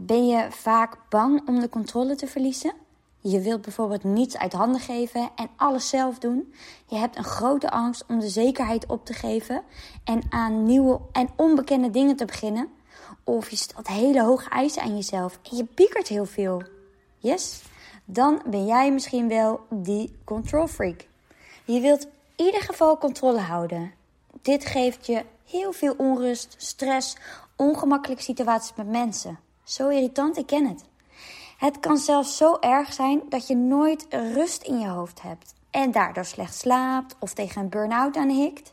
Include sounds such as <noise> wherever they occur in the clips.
Ben je vaak bang om de controle te verliezen? Je wilt bijvoorbeeld niets uit handen geven en alles zelf doen. Je hebt een grote angst om de zekerheid op te geven en aan nieuwe en onbekende dingen te beginnen. Of je stelt hele hoge eisen aan jezelf en je piekert heel veel. Yes? Dan ben jij misschien wel die control freak. Je wilt in ieder geval controle houden. Dit geeft je heel veel onrust, stress, ongemakkelijke situaties met mensen. Zo irritant, ik ken het. Het kan zelfs zo erg zijn dat je nooit rust in je hoofd hebt en daardoor slecht slaapt of tegen een burn-out aanhikt.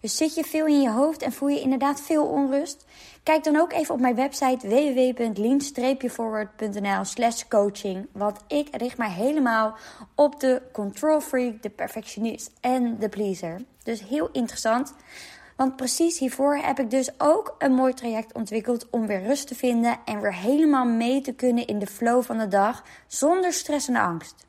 Dus zit je veel in je hoofd en voel je inderdaad veel onrust? Kijk dan ook even op mijn website www.lean-forward.nl slash coaching. Want ik richt mij helemaal op de control freak, de perfectionist en de pleaser. Dus heel interessant. Want precies hiervoor heb ik dus ook een mooi traject ontwikkeld om weer rust te vinden en weer helemaal mee te kunnen in de flow van de dag zonder stress en angst.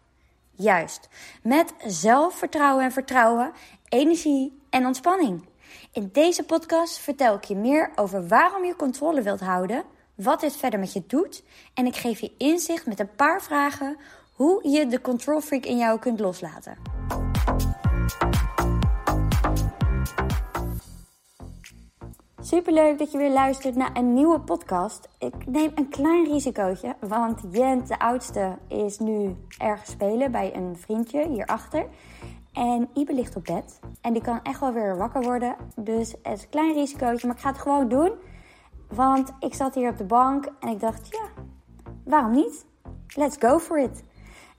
Juist, met zelfvertrouwen en vertrouwen, energie en ontspanning. In deze podcast vertel ik je meer over waarom je controle wilt houden, wat dit verder met je doet en ik geef je inzicht met een paar vragen hoe je de control freak in jou kunt loslaten. Superleuk dat je weer luistert naar een nieuwe podcast. Ik neem een klein risicootje, want Jent, de oudste, is nu ergens spelen bij een vriendje hierachter. En Ibe ligt op bed en die kan echt wel weer wakker worden. Dus het is een klein risicootje, maar ik ga het gewoon doen. Want ik zat hier op de bank en ik dacht, ja, waarom niet? Let's go for it.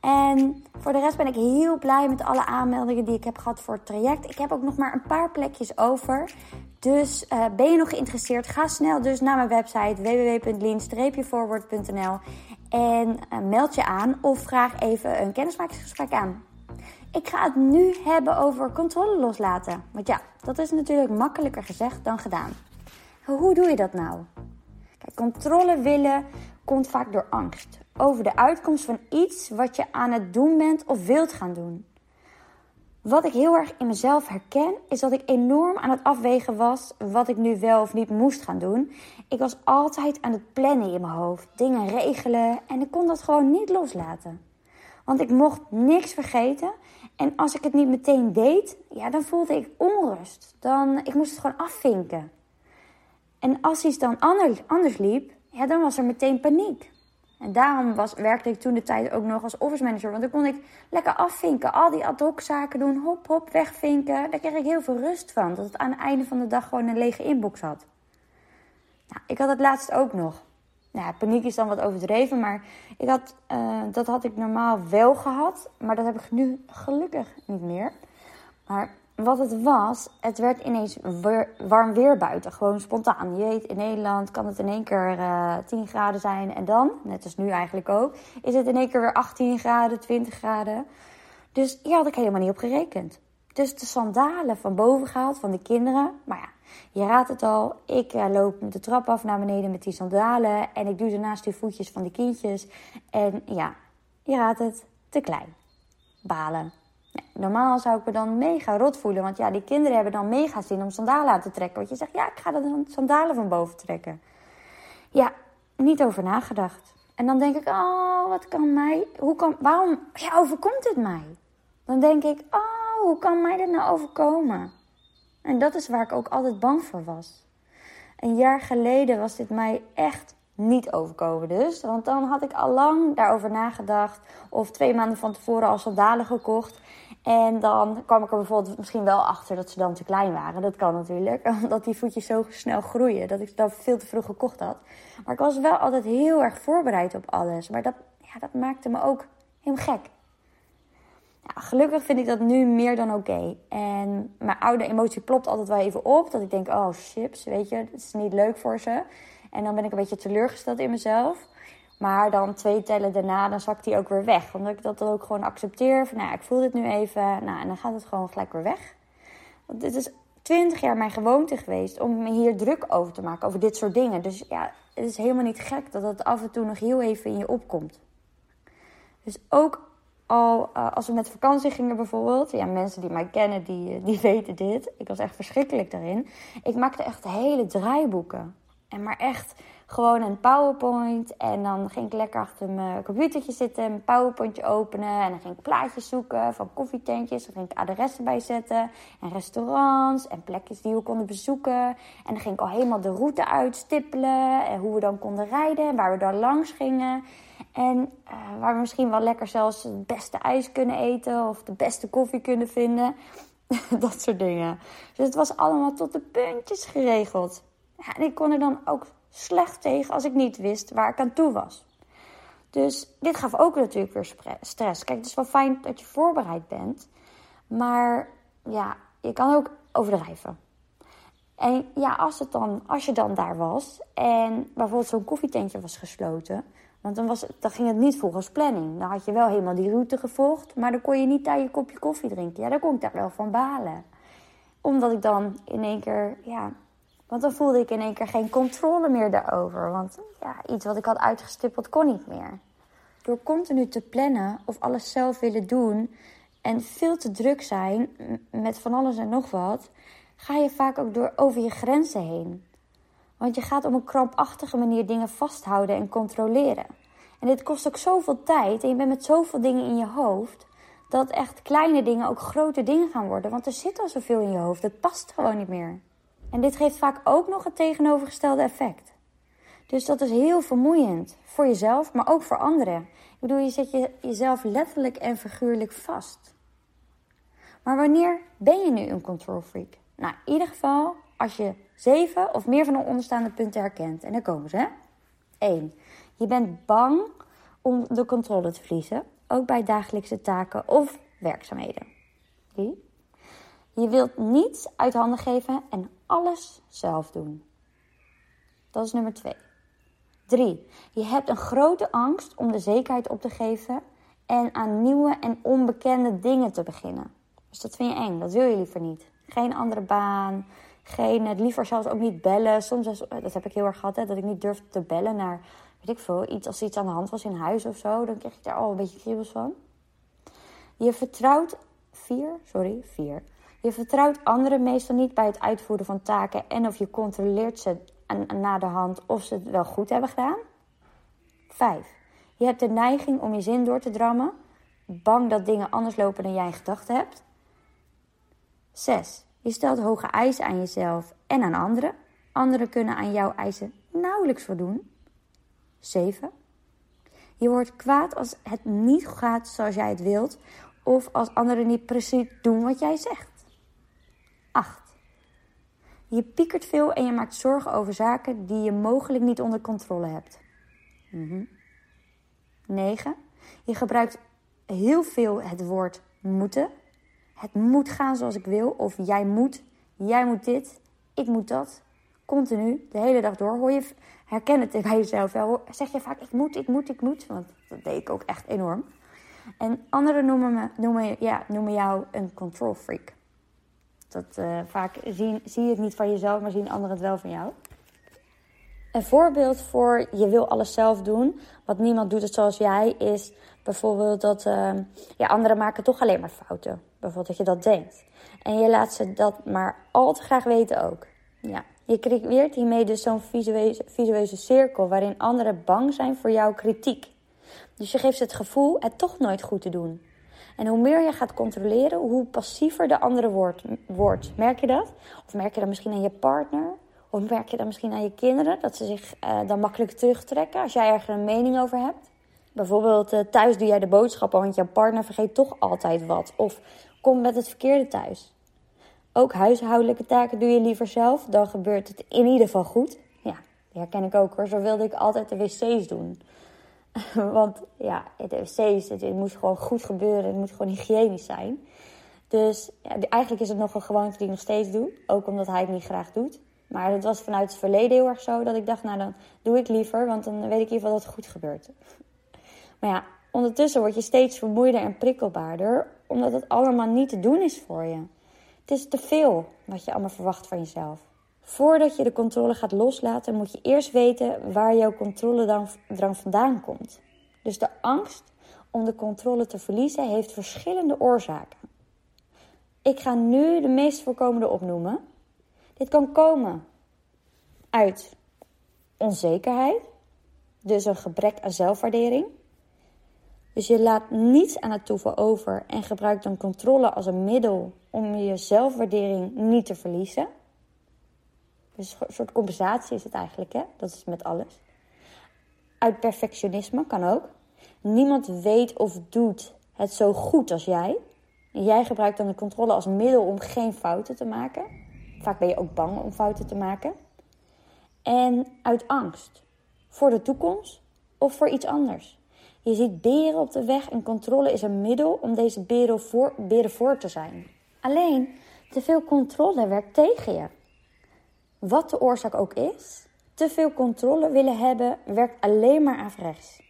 En voor de rest ben ik heel blij met alle aanmeldingen die ik heb gehad voor het traject. Ik heb ook nog maar een paar plekjes over. Dus uh, ben je nog geïnteresseerd? Ga snel dus naar mijn website www.lean-forward.nl en uh, meld je aan of vraag even een kennismakingsgesprek aan. Ik ga het nu hebben over controle loslaten. Want ja, dat is natuurlijk makkelijker gezegd dan gedaan. Hoe doe je dat nou? Kijk, controle willen komt vaak door angst. Over de uitkomst van iets wat je aan het doen bent of wilt gaan doen. Wat ik heel erg in mezelf herken, is dat ik enorm aan het afwegen was wat ik nu wel of niet moest gaan doen. Ik was altijd aan het plannen in mijn hoofd, dingen regelen en ik kon dat gewoon niet loslaten. Want ik mocht niks vergeten en als ik het niet meteen deed, ja, dan voelde ik onrust. Dan, ik moest het gewoon afvinken. En als iets dan anders, anders liep, ja, dan was er meteen paniek. En daarom was, werkte ik toen de tijd ook nog als office manager. Want dan kon ik lekker afvinken. Al die ad hoc zaken doen. Hop, hop, wegvinken. Daar kreeg ik heel veel rust van. Dat het aan het einde van de dag gewoon een lege inbox had. Nou, ik had het laatst ook nog. Nou, paniek is dan wat overdreven. Maar ik had, uh, dat had ik normaal wel gehad. Maar dat heb ik nu gelukkig niet meer. Maar wat het was, het werd ineens warm weer buiten. Gewoon spontaan. Je weet, in Nederland kan het in één keer uh, eh, 10 graden zijn. En dan, net als nu eigenlijk ook, is het in één keer weer 18 graden, 20 graden. Dus hier had ik helemaal niet op gerekend. Dus de sandalen van boven gehaald van de kinderen. Maar ja, je raadt het al. Ik uh, loop de trap af naar beneden met die sandalen. En ik doe ze naast die voetjes van de kindjes. En ja, je raadt het, te klein. Balen. Normaal zou ik me dan mega rot voelen. Want ja, die kinderen hebben dan mega zin om sandalen aan te trekken. Want je zegt, ja, ik ga dan sandalen van boven trekken. Ja, niet over nagedacht. En dan denk ik, oh, wat kan mij... Hoe kan, waarom ja, overkomt dit mij? Dan denk ik, oh, hoe kan mij dit nou overkomen? En dat is waar ik ook altijd bang voor was. Een jaar geleden was dit mij echt niet overkomen dus. Want dan had ik al lang daarover nagedacht. Of twee maanden van tevoren al sandalen gekocht. En dan kwam ik er bijvoorbeeld misschien wel achter dat ze dan te klein waren. Dat kan natuurlijk, <laughs> omdat die voetjes zo snel groeien. Dat ik ze dan veel te vroeg gekocht had. Maar ik was wel altijd heel erg voorbereid op alles. Maar dat, ja, dat maakte me ook helemaal gek. Ja, gelukkig vind ik dat nu meer dan oké. En mijn oude emotie klopt altijd wel even op. Dat ik denk, oh chips, weet je, het is niet leuk voor ze. En dan ben ik een beetje teleurgesteld in mezelf. Maar dan twee tellen daarna, dan zakt die ook weer weg. Omdat ik dat ook gewoon accepteer. Van, nou ja, ik voel dit nu even. Nou, en dan gaat het gewoon gelijk weer weg. Want dit is twintig jaar mijn gewoonte geweest om me hier druk over te maken. Over dit soort dingen. Dus ja, het is helemaal niet gek dat het af en toe nog heel even in je opkomt. Dus ook al uh, als we met vakantie gingen bijvoorbeeld. Ja, mensen die mij kennen, die, eh, die <laughs> weten dit. Ik was echt verschrikkelijk daarin. Ik maakte echt hele draaiboeken. En maar echt gewoon een PowerPoint. En dan ging ik lekker achter mijn computertje zitten, mijn PowerPointje openen. En dan ging ik plaatjes zoeken van koffietentjes. Dan ging ik adressen bijzetten. En restaurants en plekjes die we konden bezoeken. En dan ging ik al helemaal de route uitstippelen. En hoe we dan konden rijden en waar we dan langs gingen. En uh, waar we misschien wel lekker zelfs het beste ijs kunnen eten of de beste koffie kunnen vinden. <laughs> dat soort dingen. Dus het was allemaal tot de puntjes geregeld. En ik kon er dan ook slecht tegen als ik niet wist waar ik aan toe was. Dus dit gaf ook natuurlijk weer stress. Kijk, het is wel fijn dat je voorbereid bent. Maar ja, je kan ook overdrijven. En ja, als, het dan, als je dan daar was en bijvoorbeeld zo'n koffietentje was gesloten, want dan, was, dan ging het niet volgens planning. Dan had je wel helemaal die route gevolgd, maar dan kon je niet daar je kopje koffie drinken. Ja, daar kon ik daar wel van balen. Omdat ik dan in één keer, ja, want dan voelde ik in één keer geen controle meer daarover. Want ja, iets wat ik had uitgestippeld kon niet meer. Door continu te plannen of alles zelf willen doen en veel te druk zijn met van alles en nog wat, ga je vaak ook door over je grenzen heen. Want je gaat op een krampachtige manier dingen vasthouden en controleren. En dit kost ook zoveel tijd en je bent met zoveel dingen in je hoofd. Dat echt kleine dingen ook grote dingen gaan worden. Want er zit al zoveel in je hoofd. Het past gewoon niet meer. En dit geeft vaak ook nog het tegenovergestelde effect. Dus dat is heel vermoeiend. Voor jezelf, maar ook voor anderen. Ik bedoel, je zet je, jezelf letterlijk en figuurlijk vast. Maar wanneer ben je nu een control freak? Nou, in ieder geval als je zeven of meer van de onderstaande punten herkent. En daar komen ze. Hè? 1. Je bent bang om de controle te verliezen, ook bij dagelijkse taken of werkzaamheden. 3. Je wilt niets uit handen geven en alles zelf doen. Dat is nummer 2. 3. Je hebt een grote angst om de zekerheid op te geven en aan nieuwe en onbekende dingen te beginnen. Dus dat vind je eng, dat wil je liever niet. Geen andere baan, geen, het liever zelfs ook niet bellen. Soms, is, dat heb ik heel erg gehad, hè, dat ik niet durfde te bellen naar, weet ik veel, iets, als iets aan de hand was in huis of zo. Dan kreeg ik daar al een beetje kriebels van. Je vertrouwt, vier, sorry, vier. Je vertrouwt anderen meestal niet bij het uitvoeren van taken en of je controleert ze na de hand of ze het wel goed hebben gedaan. Vijf. Je hebt de neiging om je zin door te drammen, bang dat dingen anders lopen dan jij in gedachten hebt. 6. Je stelt hoge eisen aan jezelf en aan anderen. Anderen kunnen aan jouw eisen nauwelijks voldoen. 7. Je wordt kwaad als het niet gaat zoals jij het wilt of als anderen niet precies doen wat jij zegt. 8. Je piekert veel en je maakt zorgen over zaken die je mogelijk niet onder controle hebt. 9. Mhm. Je gebruikt heel veel het woord moeten het moet gaan zoals ik wil. Of jij moet, jij moet dit, ik moet dat. Continu, de hele dag door. Hoor je, herken het bij jezelf wel. Zeg je vaak, ik moet, ik moet, ik moet. Want dat deed ik ook echt enorm. En anderen noemen, me, noemen, ja, noemen jou een control freak. Dat, uh, vaak zien, zie je het niet van jezelf, maar zien anderen het wel van jou. Een voorbeeld voor je wil alles zelf doen, wat niemand doet het zoals jij, is bijvoorbeeld dat uh, ja, anderen maken toch alleen maar fouten. Bijvoorbeeld dat je dat denkt. En je laat ze dat maar al te graag weten ook. Ja. Je creëert hiermee dus zo'n visueuze, visueuze cirkel waarin anderen bang zijn voor jouw kritiek. Dus je geeft ze het gevoel het toch nooit goed te doen. En hoe meer je gaat controleren, hoe passiever de andere wordt. wordt. Merk je dat? Of merk je dat misschien aan je partner? Of merk je dat misschien aan je kinderen? Dat ze zich uh, dan makkelijk terugtrekken als jij er een mening over hebt? Bijvoorbeeld uh, thuis doe jij de boodschappen, want jouw partner vergeet toch altijd wat. Of komt met het verkeerde thuis. Ook huishoudelijke taken doe je liever zelf, dan gebeurt het in ieder geval goed. Ja, die herken ik ook hoor. Zo wilde ik altijd de wc's doen. <laughs> Want ja, wc's, het, het moet gewoon goed gebeuren. Het moet gewoon hygiënisch zijn. Dus ja, eigenlijk is het nog een gewoonte die ik nog steeds doe. Ook omdat hij het niet graag doet. Maar het was vanuit het verleden heel erg zo dat ik dacht, nou dan doe ik liever, want dan weet ik in ieder geval dat het goed gebeurt. <laughs> Maar ja, ondertussen word je steeds vermoeider en prikkelbaarder, omdat het allemaal niet te doen is voor je. Het is te veel wat je allemaal verwacht van jezelf. Voordat je de controle gaat loslaten, moet je eerst weten waar jouw controledrang vandaan komt. Dus de angst om de controle te verliezen heeft verschillende oorzaken. Ik ga nu de meest voorkomende opnoemen. Dit kan komen uit onzekerheid, dus een gebrek aan zelfwaardering. Dus je laat niets aan het toeval over en gebruikt dan controle als een middel om je zelfwaardering niet te verliezen. Dus een soort compensatie is het eigenlijk, hè? Dat is met alles. Uit perfectionisme kan ook. Niemand weet of doet het zo goed als jij. En jij gebruikt dan de controle als middel om geen fouten te maken. Vaak ben je ook bang om fouten te maken. En uit angst voor de toekomst of voor iets anders. Je ziet beren op de weg en controle is een middel om deze beren voor, beren voor te zijn. Alleen, te veel controle werkt tegen je. Wat de oorzaak ook is, te veel controle willen hebben werkt alleen maar averechts.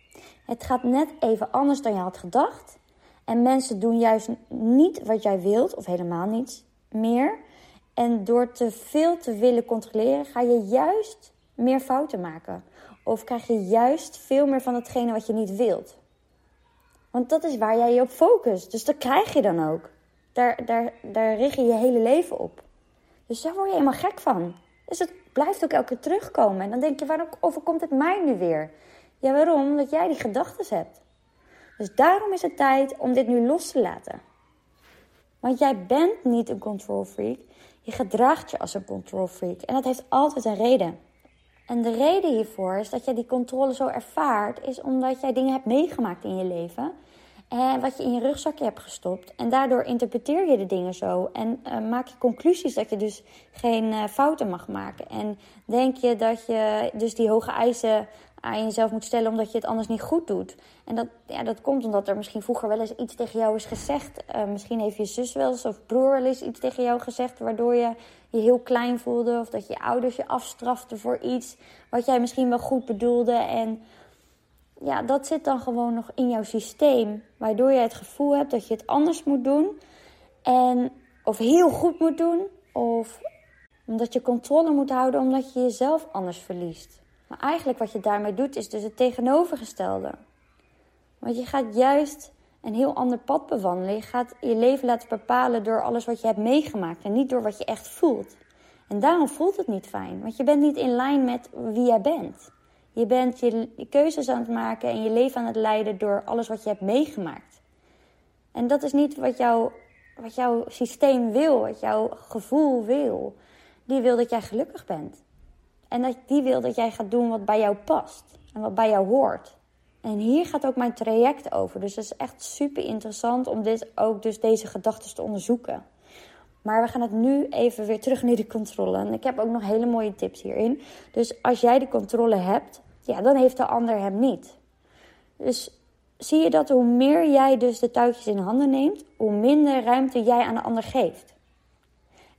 Het gaat net even anders dan je had gedacht. En mensen doen juist niet wat jij wilt, of helemaal niets meer. En door te veel te willen controleren, ga je juist meer fouten maken. Of krijg je juist veel meer van hetgene wat je niet wilt. Want dat is waar jij je op focust. Dus dat krijg je dan ook. Daar, daar, daar richt je je hele leven op. Dus daar word je helemaal gek van. Dus het blijft ook elke keer terugkomen. En dan denk je, waarom overkomt het mij nu weer? Ja, waarom? Omdat jij die gedachten hebt. Dus daarom is het tijd om dit nu los te laten. Want jij bent niet een control freak. Je gedraagt je als een control freak. En dat heeft altijd een reden. En de reden hiervoor is dat jij die controle zo ervaart, is omdat jij dingen hebt meegemaakt in je leven. En wat je in je rugzakje hebt gestopt. En daardoor interpreteer je de dingen zo. En uh, maak je conclusies dat je dus geen uh, fouten mag maken. En denk je dat je dus die hoge eisen aan jezelf moet stellen omdat je het anders niet goed doet. En dat, ja, dat komt omdat er misschien vroeger wel eens iets tegen jou is gezegd. Misschien heeft je zus wel eens of broer wel eens iets tegen jou gezegd... waardoor je je heel klein voelde of dat je ouders je afstraften voor iets... wat jij misschien wel goed bedoelde. En ja, dat zit dan gewoon nog in jouw systeem... waardoor je het gevoel hebt dat je het anders moet doen... En, of heel goed moet doen... of omdat je controle moet houden omdat je jezelf anders verliest... Maar eigenlijk wat je daarmee doet is dus het tegenovergestelde. Want je gaat juist een heel ander pad bewandelen. Je gaat je leven laten bepalen door alles wat je hebt meegemaakt en niet door wat je echt voelt. En daarom voelt het niet fijn, want je bent niet in lijn met wie jij bent. Je bent je keuzes aan het maken en je leven aan het leiden door alles wat je hebt meegemaakt. En dat is niet wat, jou, wat jouw systeem wil, wat jouw gevoel wil. Die wil dat jij gelukkig bent. En dat die wil dat jij gaat doen wat bij jou past en wat bij jou hoort. En hier gaat ook mijn traject over. Dus het is echt super interessant om dit ook dus deze gedachten te onderzoeken. Maar we gaan het nu even weer terug naar de controle. En ik heb ook nog hele mooie tips hierin. Dus als jij de controle hebt, ja, dan heeft de ander hem niet. Dus zie je dat hoe meer jij dus de touwtjes in handen neemt, hoe minder ruimte jij aan de ander geeft.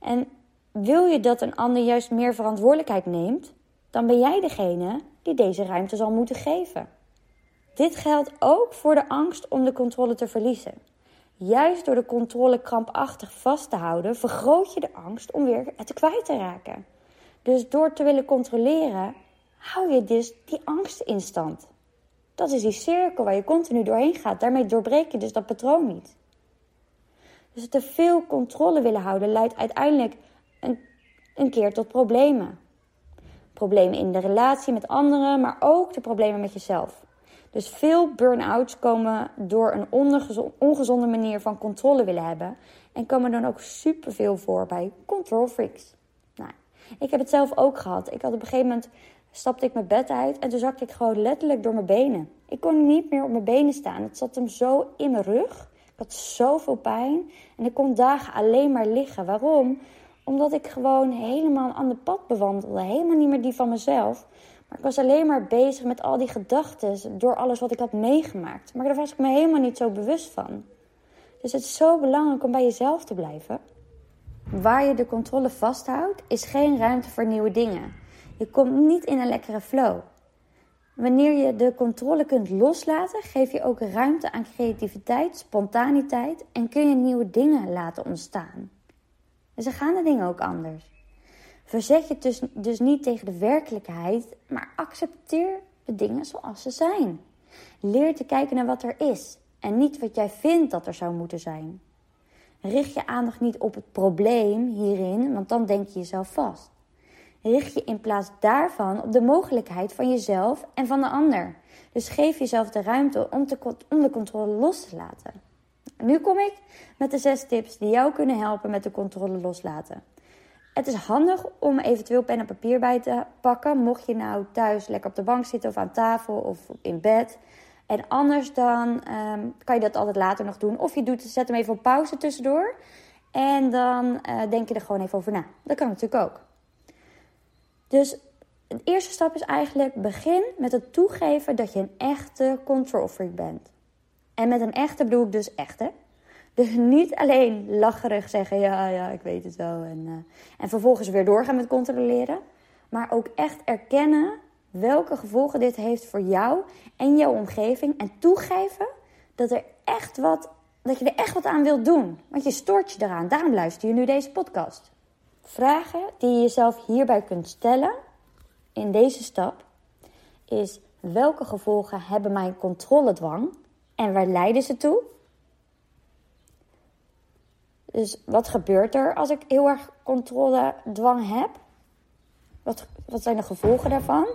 En wil je dat een ander juist meer verantwoordelijkheid neemt, dan ben jij degene die deze ruimte zal moeten geven. Dit geldt ook voor de angst om de controle te verliezen. Juist door de controle krampachtig vast te houden, vergroot je de angst om weer het kwijt te raken. Dus door te willen controleren, hou je dus die angst in stand. Dat is die cirkel waar je continu doorheen gaat. Daarmee doorbreek je dus dat patroon niet. Dus te veel controle willen houden leidt uiteindelijk een, een keer tot problemen. Problemen in de relatie met anderen, maar ook de problemen met jezelf. Dus veel burn-outs komen door een ongezonde manier van controle willen hebben. En komen dan ook superveel voor bij control freaks. Nou, ik heb het zelf ook gehad. Ik had op een gegeven moment stapte ik mijn bed uit en toen zakte ik gewoon letterlijk door mijn benen. Ik kon niet meer op mijn benen staan. Het zat hem zo in mijn rug. Ik had zoveel pijn en ik kon dagen alleen maar liggen. Waarom? Omdat ik gewoon helemaal een ander pad bewandelde. Helemaal niet meer die van mezelf. Maar ik was alleen maar bezig met al die gedachten door alles wat ik had meegemaakt. Maar daar was ik me helemaal niet zo bewust van. Dus het is zo belangrijk om bij jezelf te blijven. Waar je de controle vasthoudt, is geen ruimte voor nieuwe dingen. Je komt niet in een lekkere flow. Wanneer je de controle kunt loslaten, geef je ook ruimte aan creativiteit, spontaniteit en kun je nieuwe dingen laten ontstaan. En ze gaan de dingen ook anders. Verzet je dus, dus niet tegen de werkelijkheid, maar accepteer de dingen zoals ze zijn. Leer te kijken naar wat er is en niet wat jij vindt dat er zou moeten zijn. Richt je aandacht niet op het probleem hierin, want dan denk je jezelf vast. Richt je in plaats daarvan op de mogelijkheid van jezelf en van de ander. Dus geef jezelf de ruimte om, te, de controle los te laten. Nu kom ik met de zes tips die jou kunnen helpen met de controle loslaten. Het is handig om eventueel pen en papier bij te pakken. Mocht je nou thuis lekker op de bank zitten of aan tafel of in bed. En anders dan ehm, kan je dat altijd later nog doen. Of je doet, zet hem even op pauze tussendoor. En dan uh, denk je er gewoon even over na. Dat kan natuurlijk ook. Dus de eerste stap is eigenlijk begin met het toegeven dat je een echte control freak bent. En met een echte bedoel ik dus echte. Dus niet alleen lacherig zeggen, ja, ja, ik weet het wel. En, uh, en vervolgens weer doorgaan met controleren. Maar ook echt erkennen welke gevolgen dit heeft voor jou en jouw omgeving. En toegeven dat, er echt wat, dat je er echt wat aan wilt doen. Want je stoort je eraan. Daarom luister je nu deze podcast. Vragen die je jezelf hierbij kunt stellen in deze stap is welke gevolgen hebben mijn controledwang en waar leiden ze toe? Dus wat gebeurt er als ik heel erg controledwang heb? Wat, wat zijn de gevolgen daarvan?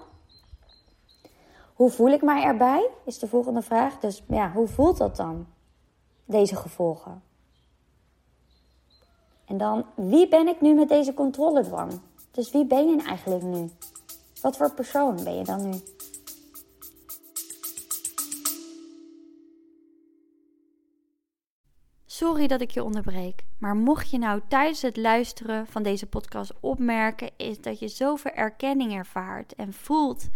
Hoe voel ik mij erbij? Is de volgende vraag. Dus ja, hoe voelt dat dan? Deze gevolgen. En dan, wie ben ik nu met deze controledwang? Dus wie ben je eigenlijk nu? Wat voor persoon ben je dan nu? Sorry dat ik je onderbreek, maar mocht je nou tijdens het luisteren van deze podcast opmerken, is dat je zoveel erkenning ervaart en voelt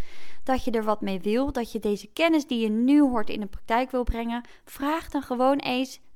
dat je er wat mee wil, dat je deze kennis die je nu hoort in de praktijk wil brengen, vraag dan gewoon eens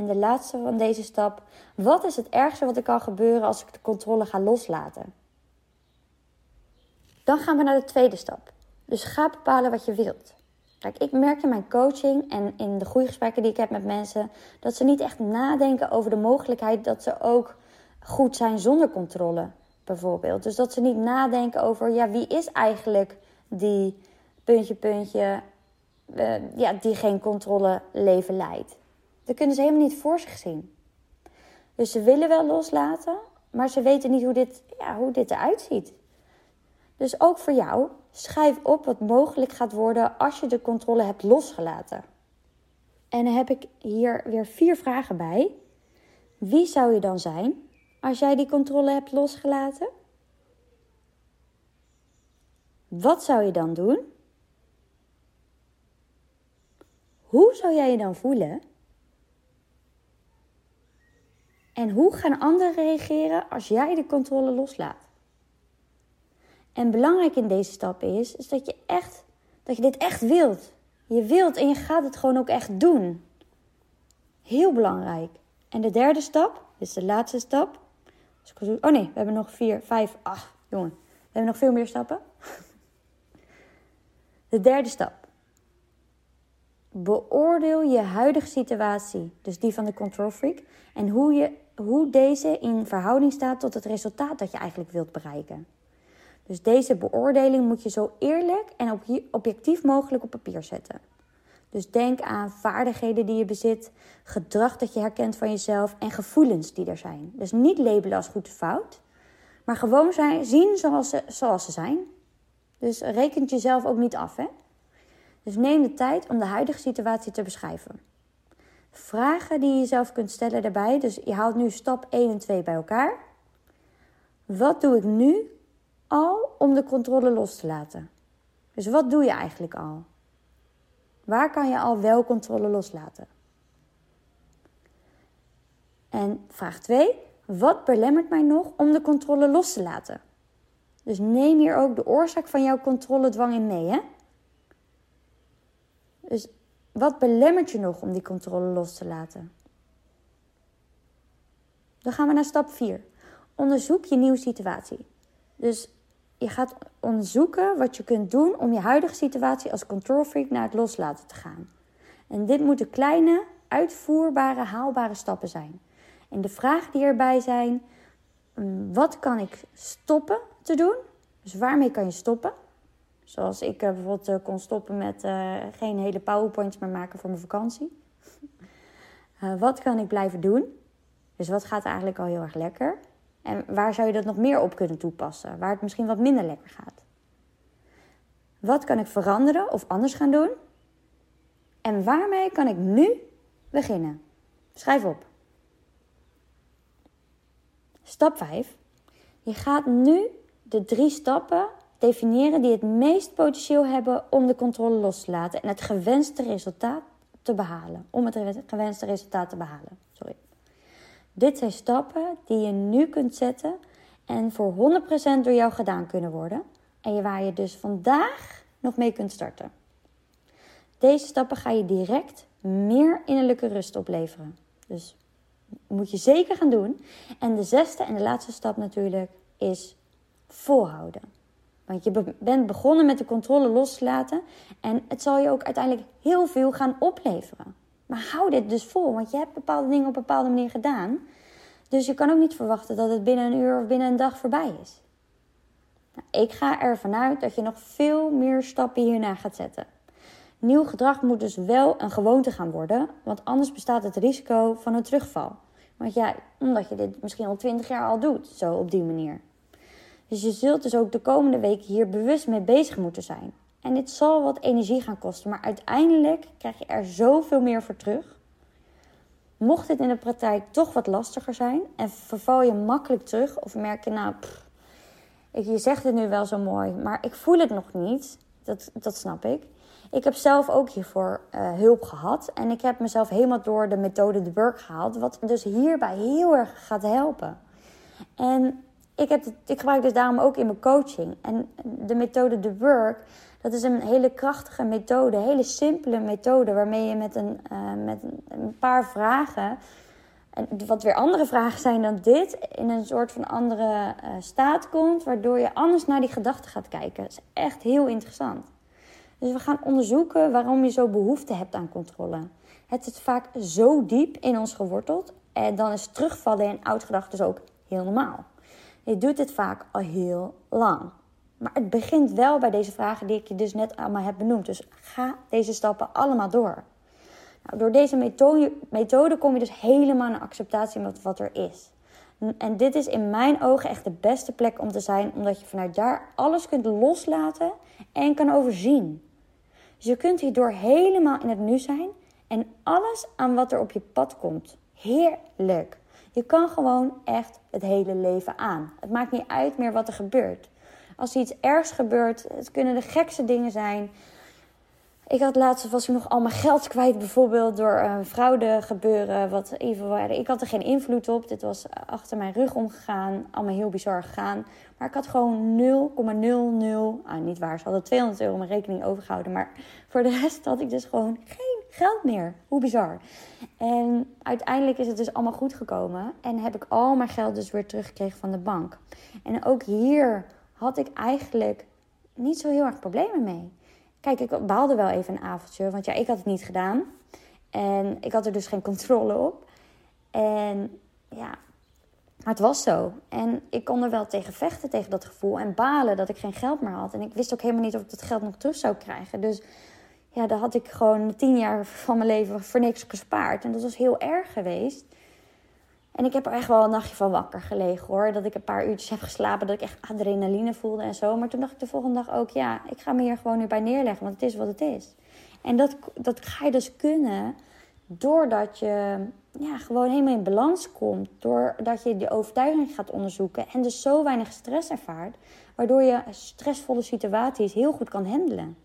En de laatste van deze stap. Wat is het ergste wat er kan gebeuren als ik de controle ga loslaten? Dan gaan we naar de tweede stap. Dus ga bepalen wat je wilt. Kijk, ik merk in mijn coaching en in de groeigesprekken die ik heb met mensen dat ze niet echt nadenken over de mogelijkheid dat ze ook goed zijn zonder controle, bijvoorbeeld. Dus dat ze niet nadenken over, ja, wie is eigenlijk die puntje, puntje, uh, ja, die geen controle leven leidt. Dat kunnen ze helemaal niet voor zich zien. Dus ze willen wel loslaten, maar ze weten niet hoe dit, ja, hoe dit eruit ziet. Dus ook voor jou, schrijf op wat mogelijk gaat worden als je de controle hebt losgelaten. En dan heb ik hier weer vier vragen bij. Wie zou je dan zijn als jij die controle hebt losgelaten? Wat zou je dan doen? Hoe zou jij je dan voelen? En hoe gaan anderen reageren als jij de controle loslaat? En belangrijk in deze stap is, is dat je echt, dat je dit echt wilt. Je wilt en je gaat het gewoon ook echt doen. Heel belangrijk. En de derde stap, dit is de laatste stap. Oh nee, we hebben nog vier, vijf, acht, jongen. We hebben nog veel meer stappen. <laughs> De derde stap. Beoordeel je huidige situatie, dus die van de control freak, en hoe, je, hoe deze in verhouding staat tot het resultaat dat je eigenlijk wilt bereiken. Dus deze beoordeling moet je zo eerlijk en objectief mogelijk op papier zetten. Dus denk aan vaardigheden die je bezit, gedrag dat je herkent van jezelf en gevoelens die er zijn. Dus niet labelen als goed of fout, maar gewoon zijn, zien zoals ze, zoals ze zijn. Dus reken jezelf ook niet af. Hè? Dus neem de tijd om de huidige situatie te beschrijven. Vragen die je jezelf kunt stellen daarbij. Dus je haalt nu stap 1 en 2 bij elkaar. Wat doe ik nu al om de controle los te laten? Dus wat doe je eigenlijk al? Waar kan je al wel controle loslaten? En vraag 2. Wat belemmert mij nog om de controle los te laten? Dus neem hier ook de oorzaak van jouw controledwang in mee. Hè? Dus wat belemmert je nog om die controle los te laten? Dan gaan we naar stap 4. Onderzoek je nieuwe situatie. Dus je gaat onderzoeken wat je kunt doen om je huidige situatie als control freak naar het loslaten te gaan. En dit moeten kleine, uitvoerbare, haalbare stappen zijn. En de vragen die erbij zijn: mm, wat kan ik stoppen te doen? Dus waarmee kan je stoppen? Zoals ik eh, bijvoorbeeld eh, kon stoppen met uh, geen hele powerpoints meer maken voor mijn vakantie. <laughs> wat kan ik blijven doen? Dus wat gaat eigenlijk al heel erg lekker? En waar zou je dat nog meer op kunnen toepassen? Waar het misschien wat minder lekker gaat? Wat kan ik veranderen of anders gaan doen? En waarmee kan ik nu beginnen? Schrijf op. Stap 5. Je gaat nu de drie stappen definiëren die het meest potentieel hebben om de controle los te laten en het gewenste resultaat te behalen. Om het gewenste resultaat te behalen. Sorry. Dit zijn stappen die je nu kunt zetten en voor 100% door jou gedaan kunnen worden. En waar je dus vandaag nog mee kunt starten. Deze stappen ga je direct meer innerlijke rust opleveren. Dus moet je zeker gaan doen. En de zesde en de laatste stap natuurlijk is volhouden. Want je bent begonnen met de controle loslaten en het zal je ook uiteindelijk heel veel gaan opleveren. Maar hou dit dus vol, want je hebt bepaalde dingen op een bepaalde manier gedaan. Dus je kan ook niet verwachten dat het binnen een uur of binnen een dag voorbij is. Nou, ik ga ervan uit dat je nog veel meer stappen hierna gaat zetten. Nieuw gedrag moet dus wel een gewoonte gaan worden, want anders bestaat het risico van een terugval. Want ja, omdat je dit misschien al 20 jaar al doet, zo op die manier. Dus je zult dus ook de komende weken hier bewust mee bezig moeten zijn. En dit zal wat energie gaan kosten, maar uiteindelijk krijg je er zoveel meer voor terug. Mocht dit in de praktijk toch wat lastiger zijn en verval je makkelijk terug of merk je nou, je zegt het nu wel zo mooi, maar ik voel het nog niet, dat, dat snap ik. Ik heb zelf ook hiervoor uh, hulp gehad en ik heb mezelf helemaal door de methode de Burk gehaald, wat dus hierbij heel erg gaat helpen. En ik, heb ik gebruik dus daarom ook in mijn coaching. En de methode The Work, dat is een hele krachtige methode, een hele simpele methode, waarmee je met een, uh, met een paar vragen, wat weer andere vragen zijn dan dit, in een soort van andere uh, staat komt, waardoor je anders naar die gedachten gaat kijken. Dat is echt heel interessant. Dus we gaan onderzoeken waarom je zo behoefte hebt aan controle. Het is vaak zo diep in ons geworteld en dan is terugvallen in oud gedachten dus ook heel normaal. Je doet dit vaak al heel lang. Maar het begint wel bij deze vragen die ik je dus net allemaal heb benoemd. Dus ga deze stappen allemaal door. Nou, door deze methode, methode kom je dus helemaal naar acceptatie met wat er is. En dit is in mijn ogen echt de beste plek om te zijn, omdat je vanuit daar alles kunt loslaten en kan overzien. Dus je kunt hierdoor helemaal in het nu zijn en alles aan wat er op je pad komt. Heerlijk. Je kan gewoon echt het hele leven aan. Het maakt niet uit meer wat er gebeurt. Als er iets ergs gebeurt, het kunnen de gekste dingen zijn. Ik had laatst was ik nog al mijn geld kwijt, bijvoorbeeld door een fraude gebeuren. Wat even, ik had er geen invloed op. Dit was achter mijn rug omgegaan. Allemaal heel bizar gegaan. Maar ik had gewoon 0,00. Ah, niet waar. Ze hadden 200 euro mijn rekening overgehouden. Maar voor de rest had ik dus gewoon geen geld meer. Hoe bizar. En uiteindelijk is het dus allemaal goed gekomen. En heb ik al mijn geld dus weer teruggekregen van de bank. En ook hier had ik eigenlijk niet zo heel erg problemen mee. Kijk, ik baalde wel even een avondje. Want ja, ik had het niet gedaan. En ik had er dus geen controle op. En ja, maar het was zo. En ik kon er wel tegen vechten, tegen dat gevoel. En balen dat ik geen geld meer had. En ik wist ook helemaal niet of ik dat geld nog terug zou krijgen. Dus ja, daar had ik gewoon tien jaar van mijn leven voor niks gespaard. En dat was heel erg geweest. En ik heb er echt wel een nachtje van wakker gelegen hoor. Dat ik een paar uurtjes heb geslapen, dat ik echt adrenaline voelde en zo. Maar toen dacht ik de volgende dag ook, ja, ik ga me hier gewoon nu bij neerleggen, want het is wat het is. En dat, dat ga je dus kunnen doordat je ja, gewoon helemaal in balans komt. Doordat je die overtuiging gaat onderzoeken en dus zo weinig stress ervaart. Waardoor je stressvolle situaties heel goed kan handelen.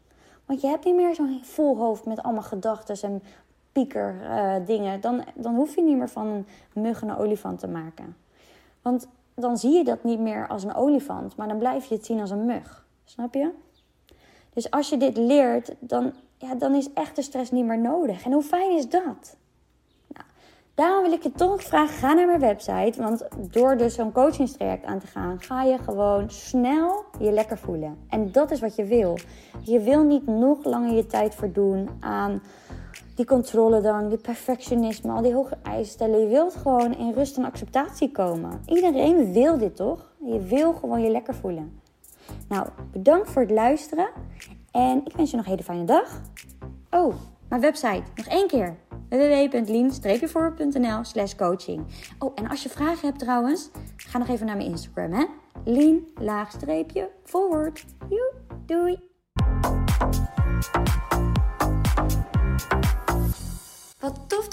Want je hebt niet meer zo'n vol hoofd met allemaal gedachten en pieker uh, dingen. Dan, dan hoef je niet meer van een mug een olifant te maken. Want dan zie je dat niet meer als een olifant, maar dan blijf je het zien als een mug. Snap je? Dus als je dit leert, dan, ja, dan is echte stress niet meer nodig. En hoe fijn is dat? Daarom wil ik je toch vragen, ga naar mijn website. Want door dus zo'n coachingstraject aan te gaan, ga je gewoon snel je lekker voelen. En dat is wat je wil. Je wil niet nog langer je tijd verdoen aan die controle dan, die perfectionisme, al die hoge eisen stellen. Je wilt gewoon in rust en acceptatie komen. Iedereen wil dit toch? Je wil gewoon je lekker voelen. Nou, bedankt voor het luisteren. En ik wens je nog een hele fijne dag. Oh, mijn website. Nog één keer www.lien-voornl slash coaching. Oh, en als je vragen hebt trouwens, ga nog even naar mijn Instagram, hè? Lien-forward. Doei!